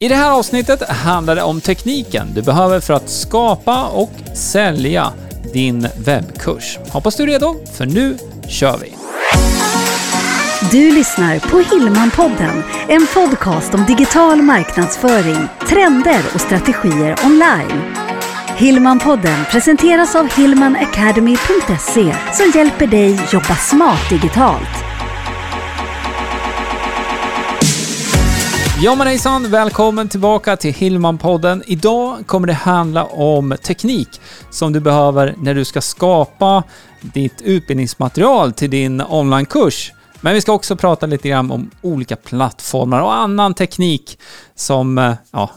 I det här avsnittet handlar det om tekniken du behöver för att skapa och sälja din webbkurs. Hoppas du är redo, för nu kör vi! Du lyssnar på Hillmanpodden, en podcast om digital marknadsföring, trender och strategier online. Hillmanpodden presenteras av hillmanacademy.se som hjälper dig jobba smart digitalt. Ja men hejsan, välkommen tillbaka till Hillman-podden. Idag kommer det handla om teknik som du behöver när du ska skapa ditt utbildningsmaterial till din onlinekurs. Men vi ska också prata lite grann om olika plattformar och annan teknik som eh, ja,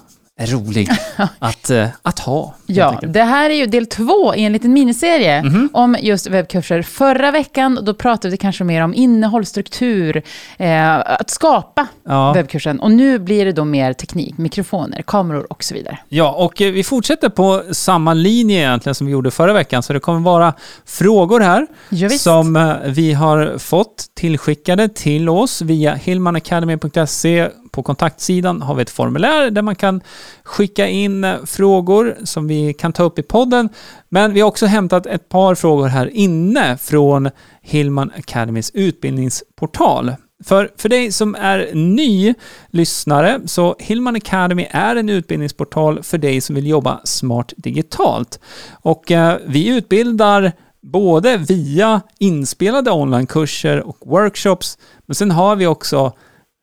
rolig att, eh, att ha. Ja, det här är ju del två i en liten miniserie Mhm. om just webbkurser. Förra veckan då pratade vi kanske mer om innehåll, struktur, eh, att skapa Ja. webbkursen. Och nu blir det då mer teknik, mikrofoner, kameror och så vidare. Ja, och eh, vi fortsätter på samma linje egentligen som vi gjorde förra veckan, så det kommer vara frågor här Ja, som eh, vi har fått tillskickade till oss via hillmanacademy.se. På kontaktsidan har vi ett formulär där man kan skicka in eh, frågor som vi kan ta upp i podden. Men vi har också hämtat ett par frågor här inne från Hillman Academys utbildningsportal. För, för dig som är ny lyssnare, så Hillman Academy är en utbildningsportal för dig som vill jobba smart digitalt. Och eh, vi utbildar både via inspelade onlinekurser och workshops, men sen har vi också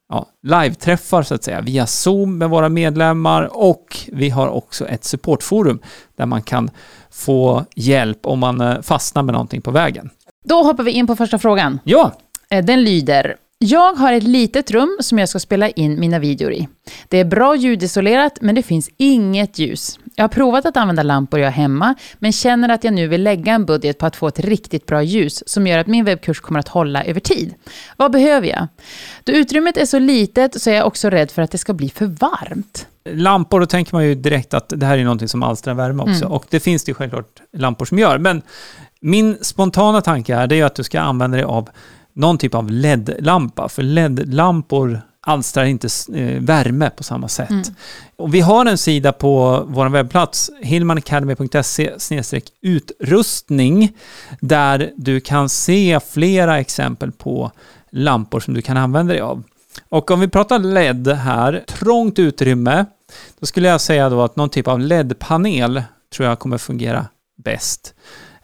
ja, live-träffar så att säga via Zoom med våra medlemmar och vi har också ett supportforum där man kan få hjälp om man eh, fastnar med någonting på vägen. Då hoppar vi in på första frågan. Ja, Eh, Den lyder, jag har ett litet rum som jag ska spela in mina videor i. Det är bra ljudisolerat, men det finns inget ljus. Jag har provat att använda lampor jag har hemma, men känner att jag nu vill lägga en budget på att få ett riktigt bra ljus som gör att min webbkurs kommer att hålla över tid. Vad behöver jag? Då utrymmet är så litet så är jag också rädd för att det ska bli för varmt. lampor, då tänker man ju direkt att det här är någonting som alstrar värme också. Mm. Och det finns det ju självklart lampor som gör. Men min spontana tanke är det är att du ska använda dig av någon typ av LED-lampa. För LED-lampor alstrar inte eh, värme på samma sätt. Mm. Och vi har en sida på vår webbplats, hillmanacademy.se utrustning, där du kan se flera exempel på lampor som du kan använda dig av. Och om vi pratar LED här, trångt utrymme, då skulle jag säga då att någon typ av LED-panel tror jag kommer fungera bäst.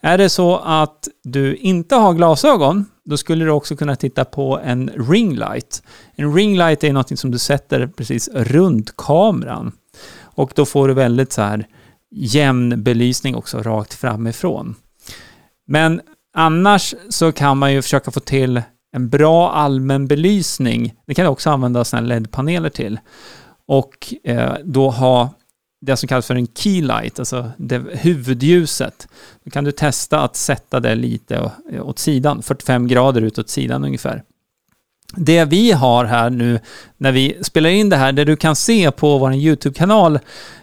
Är det så att du inte har glasögon, då skulle du också kunna titta på en ringlight. En ringlight är något som du sätter precis runt kameran. Och då får du väldigt så här jämn belysning också rakt framifrån. Men annars så kan man ju försöka få till en bra allmän belysning. Det kan du också använda sådana LED-paneler till. Och eh, då ha det som kallas för en keylight, alltså det huvudljuset. Då kan du testa att sätta det lite åt sidan, 45 grader ut åt sidan ungefär. Det vi har här nu när vi spelar in det här, det du kan se på vår YouTube-kanal,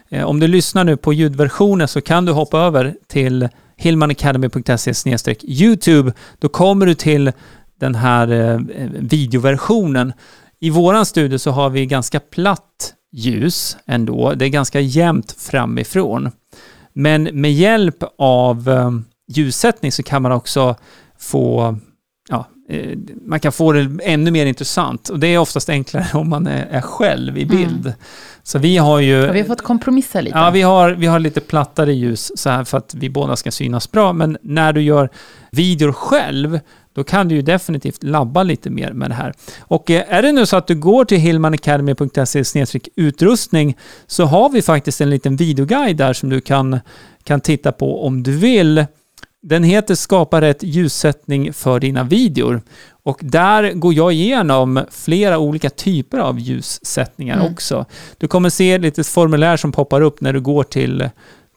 eh, om du lyssnar nu på ljudversionen så kan du hoppa över till hillmanacademy.se YouTube. Då kommer du till den här eh, eh, videoversionen. I våran studio så har vi ganska platt ljus ändå. Det är ganska jämnt framifrån. Men med hjälp av eh, ljussättning så kan man också få ja, eh, man kan få det ännu mer intressant och det är oftast enklare om man är, själv i bild. Så vi har ju... Ja, vi har fått kompromissa lite. Ja, vi har, vi har lite plattare ljus så här för att vi båda ska synas bra. Men när du gör videor själv, då kan du ju definitivt labba lite mer med det här. Och eh, är det nu så att du går till hillmanacademy.se utrustning så har vi faktiskt en liten videoguide där som du kan, kan titta på om du vill. Den heter Skapa rätt ljussättning för dina videor. Och där går jag igenom flera olika typer av ljussättningar Mm. också. Du kommer se lite formulär som poppar upp när du går till,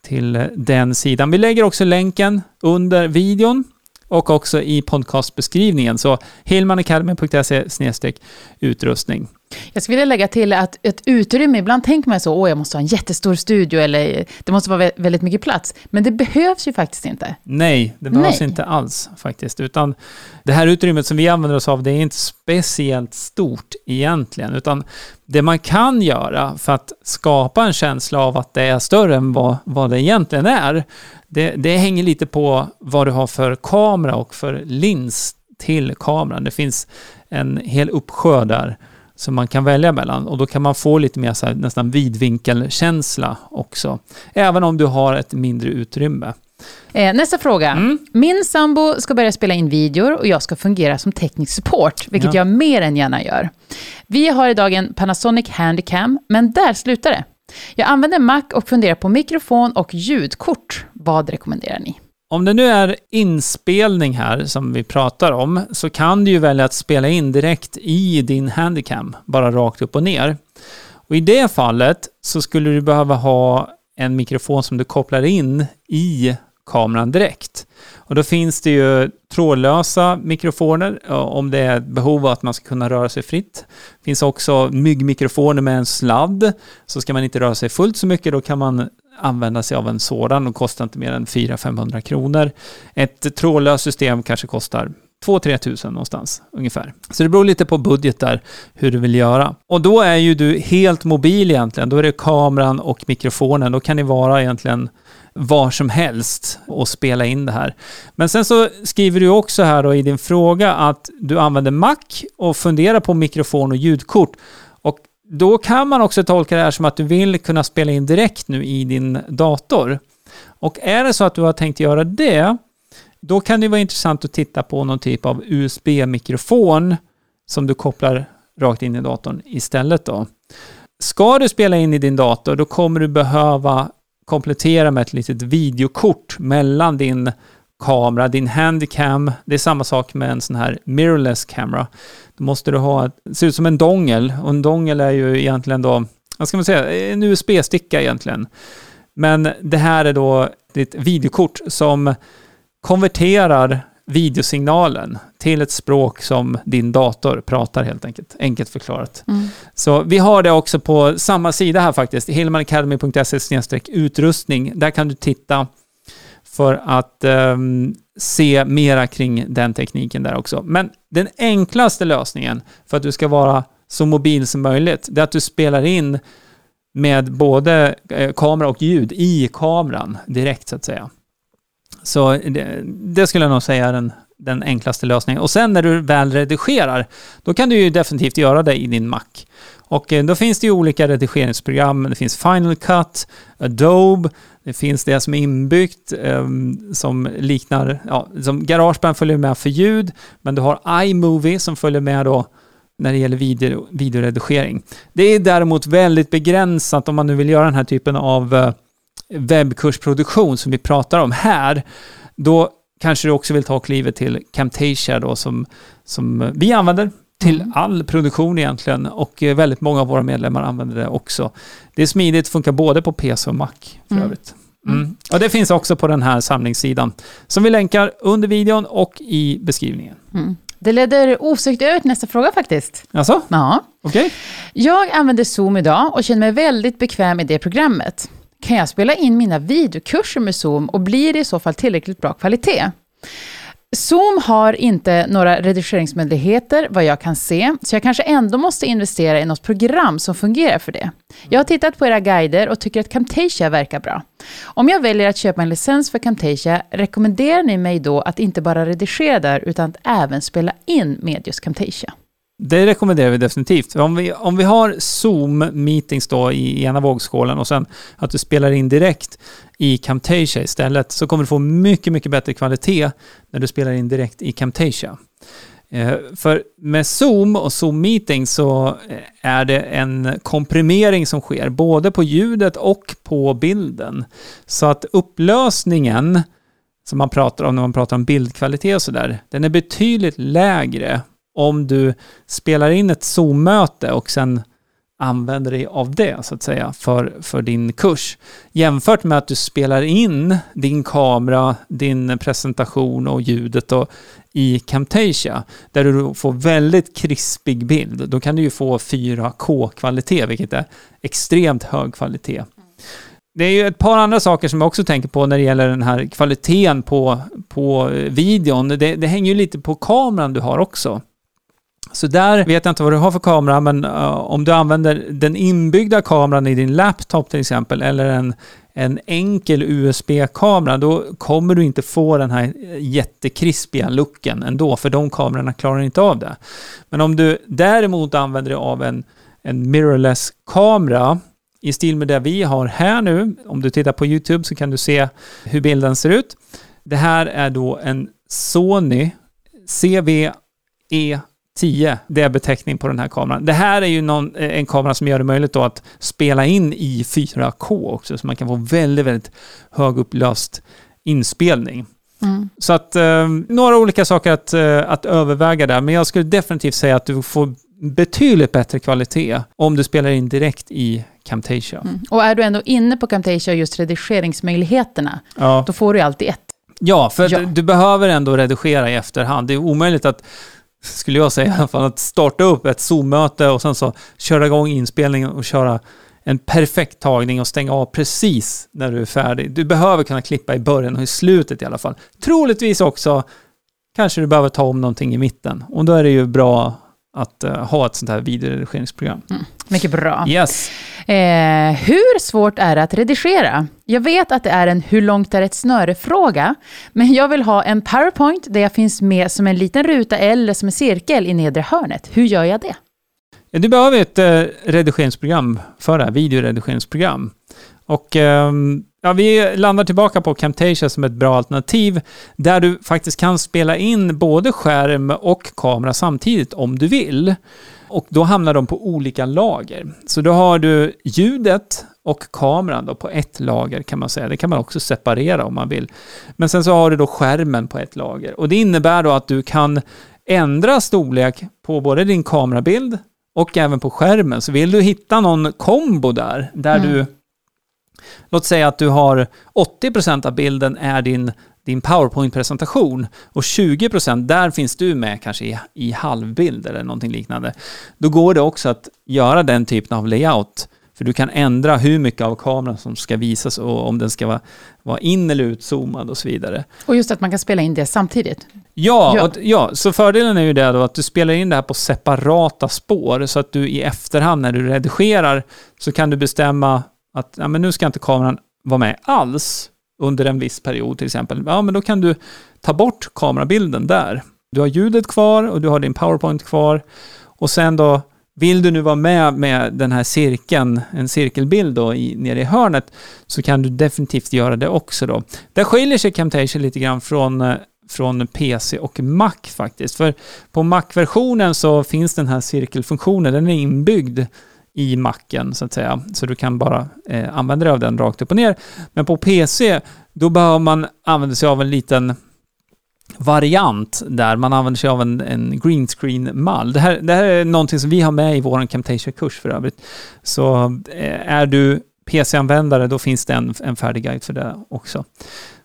till den sidan. Vi lägger också länken under videon och också i podcastbeskrivningen. Så hillmanacademy.se utrustning. Jag skulle vilja lägga till att ett utrymme, ibland tänker man så, åh jag måste ha en jättestor studio eller det måste vara väldigt mycket plats. Men det behövs ju faktiskt inte. Nej, det behövs Nej. inte alls faktiskt. Utan det här utrymmet som vi använder oss av, det är inte speciellt stort egentligen. Utan det man kan göra för att skapa en känsla av att det är större än vad, vad det egentligen är, det, det hänger lite på vad du har för kamera och för lins till kameran. Det finns en hel uppsjö där som man kan välja mellan och då kan man få lite mer så här, nästan vidvinkelkänsla också. Även om du har ett mindre utrymme. Eh, nästa fråga. Mm. Min sambo ska börja spela in videor och jag ska fungera som teknisk support, vilket Ja. jag mer än gärna gör. Vi har idag en Panasonic Handycam, men där slutar det. Jag använder Mac och funderar på mikrofon och ljudkort. Vad rekommenderar ni? Om det nu är inspelning här som vi pratar om så kan du ju välja att spela in direkt i din handicam, bara rakt upp och ner. Och i det fallet så skulle du behöva ha en mikrofon som du kopplar in i kameran direkt. Och då finns det ju trådlösa mikrofoner om det är ett behov av att man ska kunna röra sig fritt. Det finns också myggmikrofoner med en sladd. Så ska man inte röra sig fullt så mycket då kan man använda sig av en sådan och kostar inte mer än 400-500 kronor. Ett trådlöst system kanske kostar 2-3 tusen någonstans ungefär. Så det beror lite på budget där hur du vill göra. Och då är ju du helt mobil egentligen. Då är det kameran och mikrofonen. Då kan ni vara egentligen var som helst och spela in det här. Men sen så skriver du också här då i din fråga att du använder Mac och funderar på mikrofon och ljudkort. Och då kan man också tolka det här som att du vill kunna spela in direkt nu i din dator. Och är det så att du har tänkt göra det, då kan det vara intressant att titta på någon typ av USB-mikrofon som du kopplar rakt in i datorn istället då. Ska du spela in i din dator, då kommer du behöva komplettera med ett litet videokort mellan din kamera, din handycam. Det är samma sak med en sån här mirrorless camera. Då måste du ha, det ser ut som en dongel och en dongel är ju egentligen då, vad ska man säga, en USB-sticka egentligen. Men det här är då ditt videokort som konverterar videosignalen till ett språk som din dator pratar helt enkelt. Enkelt förklarat. Mm. Så vi har det också på samma sida här faktiskt, hillmanacademy.se utrustning. Där kan du titta för att ehm, se mera kring den tekniken där också. Men den enklaste lösningen för att du ska vara så mobil som möjligt, det är att du spelar in med både eh, kamera och ljud i kameran direkt så att säga. Så det, det skulle jag nog säga är den, den enklaste lösningen. Och sen när du väl redigerar, då kan du ju definitivt göra det i din Mac. Och eh, då finns det ju olika redigeringsprogram. Det finns Final Cut, Adobe, det finns det som är inbyggt eh, som liknar, ja, som Garageband följer med för ljud, men du har iMovie som följer med då när det gäller video, videoredigering. Det är däremot väldigt begränsat om man nu vill göra den här typen av eh, webbkursproduktion som vi pratar om här. Då kanske du också vill ta klivet till Camtasia då som, som vi använder till Mm. all produktion egentligen och väldigt många av våra medlemmar använder det också. Det är smidigt, funkar både på PC och Mac för Mm. övrigt. Mm. Och det finns också på den här samlingssidan som vi länkar under videon och i beskrivningen. Mm. Det leder osökt över till nästa fråga faktiskt. Alltså, Ja. okej? Jag använder Zoom idag och känner mig väldigt bekväm i det programmet. Kan jag spela in mina videokurser med Zoom och blir det i så fall tillräckligt bra kvalitet? Zoom har inte några redigeringsmöjligheter vad jag kan se, så jag kanske ändå måste investera i något program som fungerar för det. Jag har tittat på era guider och tycker att Camtasia verkar bra. Om jag väljer att köpa en licens för Camtasia, rekommenderar ni mig då att inte bara redigera där, utan att även spela in med just Camtasia? Det rekommenderar vi definitivt. Om vi, om vi har Zoom-meetings då i ena vågskålen och sen att du spelar in direkt i Camtasia istället så kommer du få mycket, mycket bättre kvalitet när du spelar in direkt i Camtasia. Eh, för med Zoom och Zoom-meeting så eh, är det en komprimering som sker både på ljudet och på bilden. Så att upplösningen som man pratar om när man pratar om bildkvalitet och sådär, den är betydligt lägre om du spelar in ett Zoom-möte och sen använder dig av det så att säga för, för din kurs. Jämfört med att du spelar in din kamera, din presentation och ljudet och i Camtasia där du får väldigt krispig bild. Då kan du ju få 4K-kvalitet vilket är extremt hög kvalitet. Det är ju ett par andra saker som jag också tänker på när det gäller den här kvaliteten på, på videon. Det, det hänger ju lite på kameran du har också. Så där vet jag inte vad du har för kamera, men uh, om du använder den inbyggda kameran i din laptop till exempel, eller en, en enkel USB-kamera, då kommer du inte få den här jättekrispiga looken ändå, för de kamerorna klarar inte av det. Men om du däremot använder dig av en, en mirrorless-kamera, i stil med det vi har här nu, om du tittar på YouTube så kan du se hur bilden ser ut. Det här är då en Sony CVE 10, det är beteckning på den här kameran. Det här är ju någon, eh, en kamera som gör det möjligt då att spela in i 4K också, så man kan få väldigt, väldigt högupplöst inspelning. Mm. Så att eh, några olika saker att, eh, att överväga där, men jag skulle definitivt säga att du får betydligt bättre kvalitet om du spelar in direkt i Camtasia. Mm. Och är du ändå inne på Camtasia och just redigeringsmöjligheterna, ja. då får du ju alltid ett. Ja, för ja. Du, du behöver ändå redigera i efterhand. Det är omöjligt att skulle jag säga i alla fall, att starta upp ett Zoom-möte och sen så köra igång inspelningen och köra en perfekt tagning och stänga av precis när du är färdig. Du behöver kunna klippa i början och i slutet i alla fall. Troligtvis också kanske du behöver ta om någonting i mitten och då är det ju bra att uh, ha ett sånt här videoredigeringsprogram. Mm, mycket bra. Yes. Eh, hur svårt är det att redigera? Jag vet att det är en hur långt är ett snöre-fråga, men jag vill ha en powerpoint där jag finns med som en liten ruta eller som en cirkel i nedre hörnet. Hur gör jag det? Ja, du behöver ett eh, redigeringsprogram för det här, videoredigeringsprogram. Och eh, ja, vi landar tillbaka på Camtasia som ett bra alternativ där du faktiskt kan spela in både skärm och kamera samtidigt om du vill. Och då hamnar de på olika lager. Så då har du ljudet och kameran då på ett lager kan man säga. Det kan man också separera om man vill. Men sen så har du då skärmen på ett lager. Och det innebär då att du kan ändra storlek på både din kamerabild och även på skärmen. Så vill du hitta någon kombo där, där mm. du Låt säga att du har 80% av bilden är din, din PowerPoint-presentation och 20% där finns du med kanske i, i halvbild eller någonting liknande. Då går det också att göra den typen av layout. För du kan ändra hur mycket av kameran som ska visas och om den ska vara, vara in eller utzoomad och så vidare. Och just att man kan spela in det samtidigt. Ja, ja. Och, ja, så fördelen är ju det då att du spelar in det här på separata spår så att du i efterhand när du redigerar så kan du bestämma att ja, men nu ska inte kameran vara med alls under en viss period till exempel. Ja, men då kan du ta bort kamerabilden där. Du har ljudet kvar och du har din powerpoint kvar. Och sen då, vill du nu vara med med den här cirkeln, en cirkelbild då i, nere i hörnet, så kan du definitivt göra det också då. Där skiljer sig Camtasia lite grann från eh, från PC och Mac faktiskt. För på Mac-versionen så finns den här cirkelfunktionen, den är inbyggd i macken så att säga. Så du kan bara eh, använda dig av den rakt upp och ner. Men på PC, då behöver man använda sig av en liten variant där man använder sig av en, en green screen-mall. Det här, det här är någonting som vi har med i vår Camtasia-kurs för övrigt. Så eh, är du PC-användare, då finns det en, en färdig guide för det också.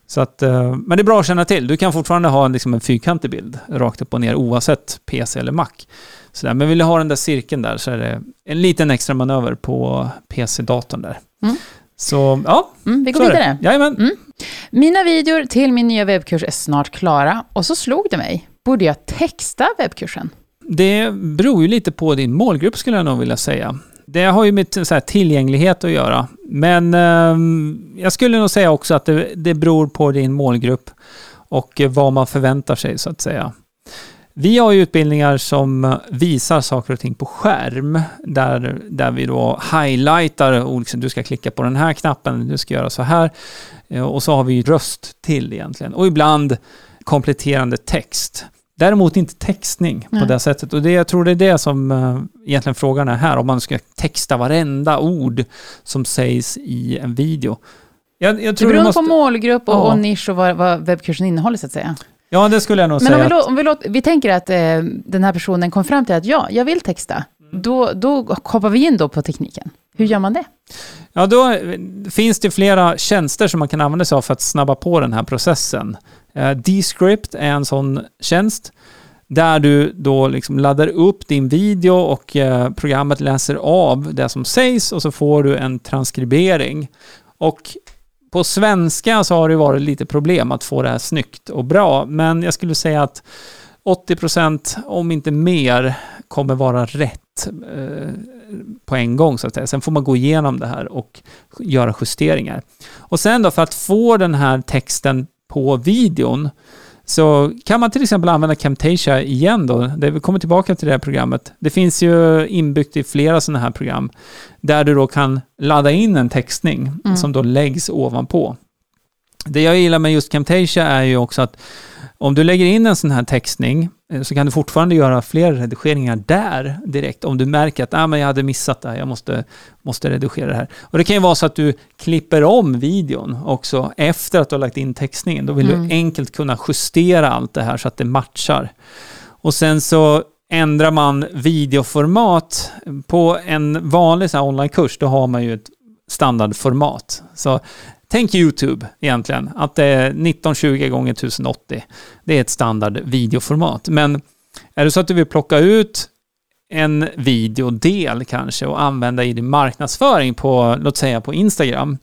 Så att, eh, men det är bra att känna till. Du kan fortfarande ha en, liksom en fyrkantig bild rakt upp och ner oavsett PC eller Mac. Sådär. Men vill du ha den där cirkeln där så är det en liten extra manöver på PC-datorn där. Mm. Så ja, mm, vi går vidare. Jajamän. Mm. Mina videor till min nya webbkurs är snart klara och så slog det mig. Borde jag texta webbkursen? Det beror ju lite på din målgrupp skulle jag nog vilja säga. Det har ju med så tillgänglighet att göra. Men eh, jag skulle nog säga också att det, det beror på din målgrupp och vad man förväntar sig så att säga. Vi har ju utbildningar som visar saker och ting på skärm, där, där vi då highlightar olika, du ska klicka på den här knappen, du ska göra så här. Eh, och så har vi röst till egentligen. Och ibland kompletterande text. Däremot inte textning Nej. på det sättet. Och det, jag tror det är det som uh, egentligen frågan är här, om man ska texta varenda ord som sägs i en video. Jag, jag det beror måste... på målgrupp och, ja. och nisch och vad, vad webbkursen innehåller så att säga. Ja, det skulle jag nog Men säga. Men om, om vi, låt, vi tänker att eh, den här personen kom fram till att ja, jag vill texta. Då, då hoppar vi in då på tekniken. Hur gör man det? Ja, då finns det flera tjänster som man kan använda sig av för att snabba på den här processen. Eh, Descript är en sån tjänst där du då liksom laddar upp din video och eh, programmet läser av det som sägs och så får du en transkribering. Och på svenska så har det varit lite problem att få det här snyggt och bra, men jag skulle säga att 80% om inte mer, kommer vara rätt eh, på en gång så att säga. Sen får man gå igenom det här och göra justeringar. Och sen då för att få den här texten på videon så kan man till exempel använda Camtasia igen då. Det, vi kommer tillbaka till det här programmet. Det finns ju inbyggt i flera sådana här program där du då kan ladda in en textning mm. som då läggs ovanpå. Det jag gillar med just Camtasia är ju också att om du lägger in en sån här textning så kan du fortfarande göra fler redigeringar där direkt om du märker att ah, men jag hade missat det här, jag måste, måste redigera det här. Och det kan ju vara så att du klipper om videon också efter att du har lagt in textningen. Då vill mm. du enkelt kunna justera allt det här så att det matchar. Och sen så ändrar man videoformat på en vanlig onlinekurs, då har man ju ett standardformat. Så Tänk YouTube egentligen, att det är 1920 gånger 1080. Det är ett standard videoformat. Men är det så att du vill plocka ut en videodel kanske och använda i din marknadsföring på, låt säga på Instagram,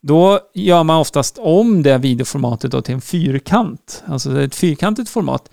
då gör man oftast om det videoformatet då till en fyrkant, alltså ett fyrkantigt format.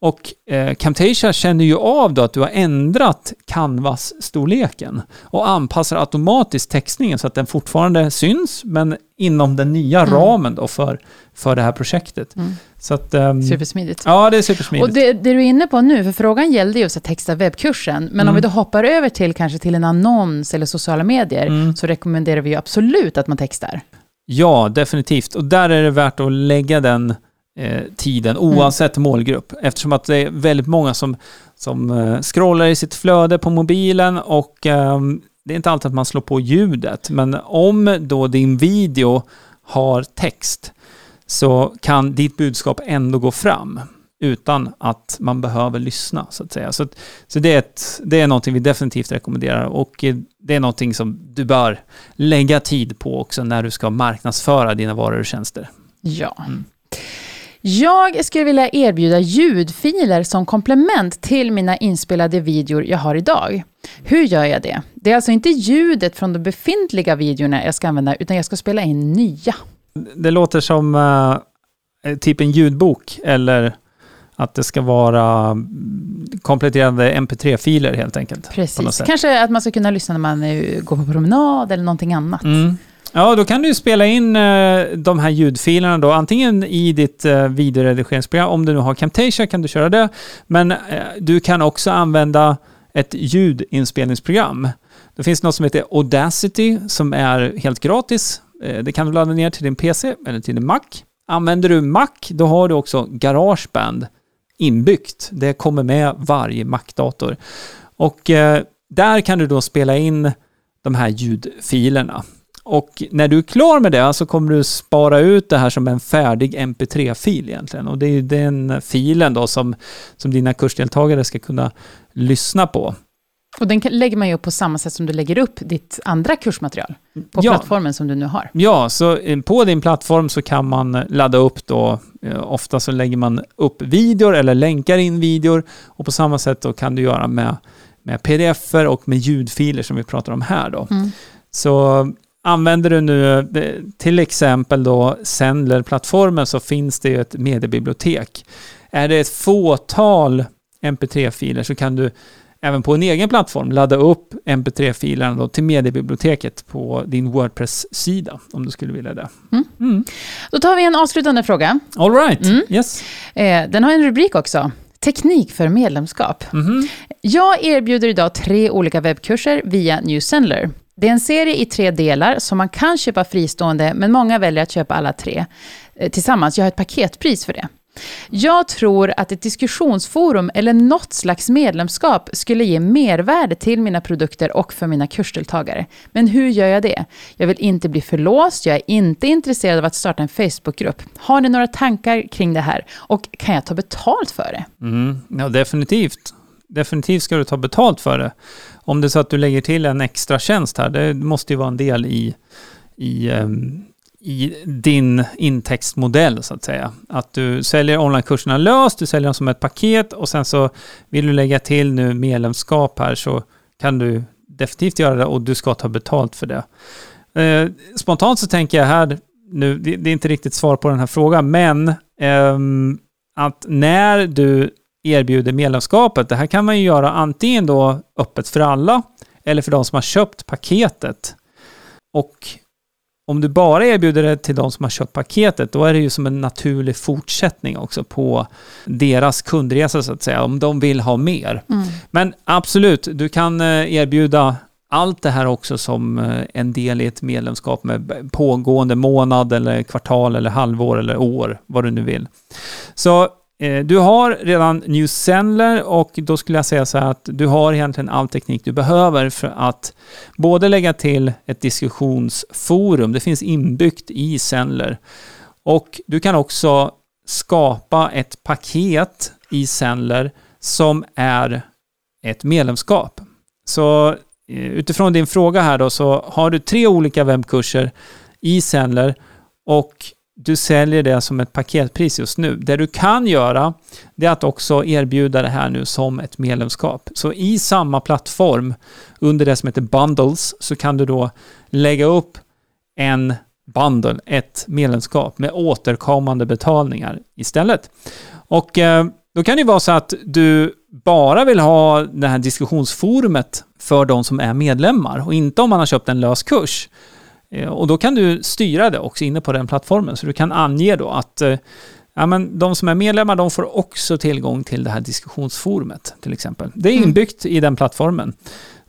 Och eh, Camtasia känner ju av då att du har ändrat canvas-storleken och anpassar automatiskt textningen så att den fortfarande syns, men inom den nya mm. ramen då för, för det här projektet. Mm. Så att, um, supersmidigt. Ja, det är supersmidigt. Och det, det, du är inne på nu, för frågan gällde just att texta webbkursen, men mm. om vi då hoppar över till kanske till en annons eller sociala medier, mm. så rekommenderar vi ju absolut att man textar. Ja, definitivt. Och där är det värt att lägga den eh, tiden oavsett mm. målgrupp. Eftersom att det är väldigt många som, som eh, scrollar i sitt flöde på mobilen och eh, det är inte alltid att man slår på ljudet. Men om då din video har text så kan ditt budskap ändå gå fram utan att man behöver lyssna så att säga. Så, så det, är ett, det är någonting vi definitivt rekommenderar och det är någonting som du bör lägga tid på också när du ska marknadsföra dina varor och tjänster. Ja. Mm. Jag skulle vilja erbjuda ljudfiler som komplement till mina inspelade videor jag har idag. Hur gör jag det? Det är alltså inte ljudet från de befintliga videorna jag ska använda, utan jag ska spela in nya. Det låter som uh, typ en ljudbok, eller att det ska vara kompletterande mp3-filer helt enkelt. Precis, kanske att man ska kunna lyssna när man går på promenad eller någonting annat. Mm. Ja, då kan du spela in eh, de här ljudfilerna då, antingen i ditt eh, videoredigeringsprogram, om du nu har Camtasia kan du köra det, men eh, du kan också använda ett ljudinspelningsprogram. Det finns något som heter Audacity som är helt gratis. Eh, det kan du ladda ner till din PC eller till din Mac. Använder du Mac, då har du också Garageband inbyggt. Det kommer med varje Mac-dator. Och eh, där kan du då spela in de här ljudfilerna. Och när du är klar med det så kommer du spara ut det här som en färdig mp3-fil egentligen. Och det är ju den filen då som, som dina kursdeltagare ska kunna lyssna på. Och den lägger man ju upp på samma sätt som du lägger upp ditt andra kursmaterial på ja. plattformen som du nu har. Ja, så eh, på din plattform så kan man ladda upp då, eh, ofta så lägger man upp videor eller länkar in videor och på samma sätt då kan du göra med, med pdf-er och med ljudfiler som vi pratar om här då. Mm. Så Använder du nu eh, till exempel då Sendler-plattformen så finns det ju ett mediebibliotek. Är det ett fåtal mp3-filer så kan du även på en egen plattform ladda upp mp3-filerna till mediebiblioteket på din Wordpress-sida om du skulle vilja det. Mm. Mm. Då tar vi en avslutande fråga. All right. Mm. Yes. Eh, den har en rubrik också. Teknik för medlemskap. -hmm. Jag erbjuder idag tre olika webbkurser via New Sendler. Det är en serie i tre delar som man kan köpa fristående, men många väljer att köpa alla tre eh, tillsammans. Jag har ett paketpris för det. Jag tror att ett diskussionsforum eller något slags medlemskap skulle ge mervärde till mina produkter och för mina kursdeltagare. Men hur gör jag det? Jag vill inte bli förlåst, jag är inte intresserad av att starta en Facebookgrupp. Har ni några tankar kring det här? Och kan jag ta betalt för det? Mm, ja, definitivt. definitivt ska du ta betalt för det. Om det är så att du lägger till en extra tjänst här, det måste ju vara en del i, i, ehm, i din intäktsmodell så att säga. Att du säljer onlinekurserna löst, du säljer dem som ett paket och sen så vill du lägga till nu medlemskap här så kan du definitivt göra det och du ska ta betalt för det. Eh, spontant så tänker jag här, nu, det, det, är inte riktigt svar på den här frågan, men eh, att när du erbjuder medlemskapet, det här kan man ju göra antingen då öppet för alla eller för de som har köpt paketet. Och om du bara erbjuder det till de som har köpt paketet, då är det ju som en naturlig fortsättning också på deras kundresa så att säga, om de vill ha mer. Mm. Men absolut, du kan eh, erbjuda allt det här också som eh, en del i ett medlemskap med pågående månad eller kvartal eller halvår eller år, vad du nu vill. Så Eh, du har redan New Sendler och då skulle jag säga så här att du har egentligen all teknik du behöver för att både lägga till ett diskussionsforum, det finns inbyggt i Sendler, och du kan också skapa ett paket i Sendler som är ett medlemskap. Så eh, utifrån din fråga här då så har du tre olika webbkurser i Sendler och du säljer det som ett paketpris just nu. Det du kan göra det är att också erbjuda det här nu som ett medlemskap. Så i samma plattform under det som heter Bundles så kan du då lägga upp en bundle, ett medlemskap med återkommande betalningar istället. Och eh, då kan det vara så att du bara vill ha det här diskussionsforumet för de som är medlemmar och inte om man har köpt en lös kurs. Eh, och då kan du styra det också inne på den plattformen. Så du kan ange då att eh, ja, men de som är medlemmar de får också tillgång till det här diskussionsforumet till exempel. Det är mm. inbyggt mm. i den plattformen.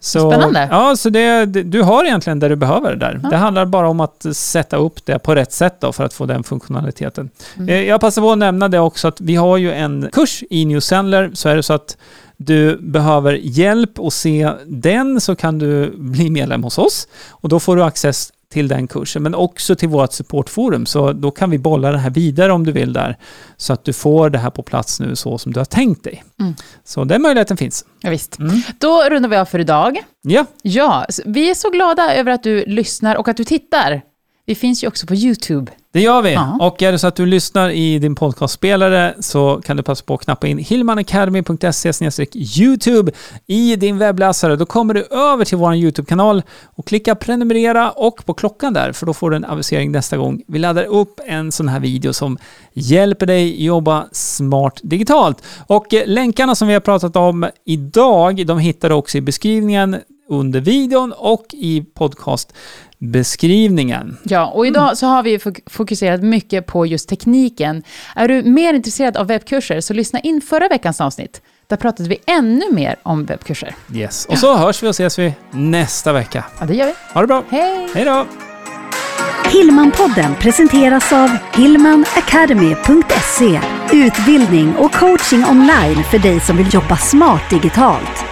Så, Spännande. Ja, så det, du har egentligen det du behöver där. Ja. Det handlar bara om att sätta upp det på rätt sätt då för att få den funktionaliteten. Mm. Eh, jag passar på att nämna det också att vi har ju en kurs i New Sendler, så är det så att du behöver hjälp att se den så kan du bli medlem hos oss och då får du access till den kursen, men också till vårt supportforum. Så då kan vi bolla det här vidare om du vill där, så att du får det här på plats nu så som du har tänkt dig. Mm. Så den möjligheten finns. Ja, visst. Mm. Då rundar vi av för idag. Ja. Ja, vi är så glada över att du lyssnar och att du tittar. Vi finns ju också på YouTube. Det gör vi. Ja. Och är det så att du lyssnar i din podcastspelare så kan du passa på att knappa in hillmanacademy.se YouTube i din webbläsare. Då kommer du över till vår YouTube-kanal och klicka prenumerera och på klockan där för då får du en avisering nästa gång vi laddar upp en sån här video som hjälper dig jobba smart digitalt. Och eh, länkarna som vi har pratat om idag, de hittar du också i beskrivningen under videon och i podcastbeskrivningen. Ja, och idag så har vi fokuserat mycket på just tekniken. Är du mer intresserad av webbkurser så lyssna in förra veckans avsnitt. Där pratade vi ännu mer om webbkurser. Yes, och så hörs vi och ses vi nästa vecka. Ja, det gör vi. Ha det bra. Hej! Hej då! Hillmanpodden presenteras av hillmanacademy.se Utbildning och coaching online för dig som vill jobba smart digitalt.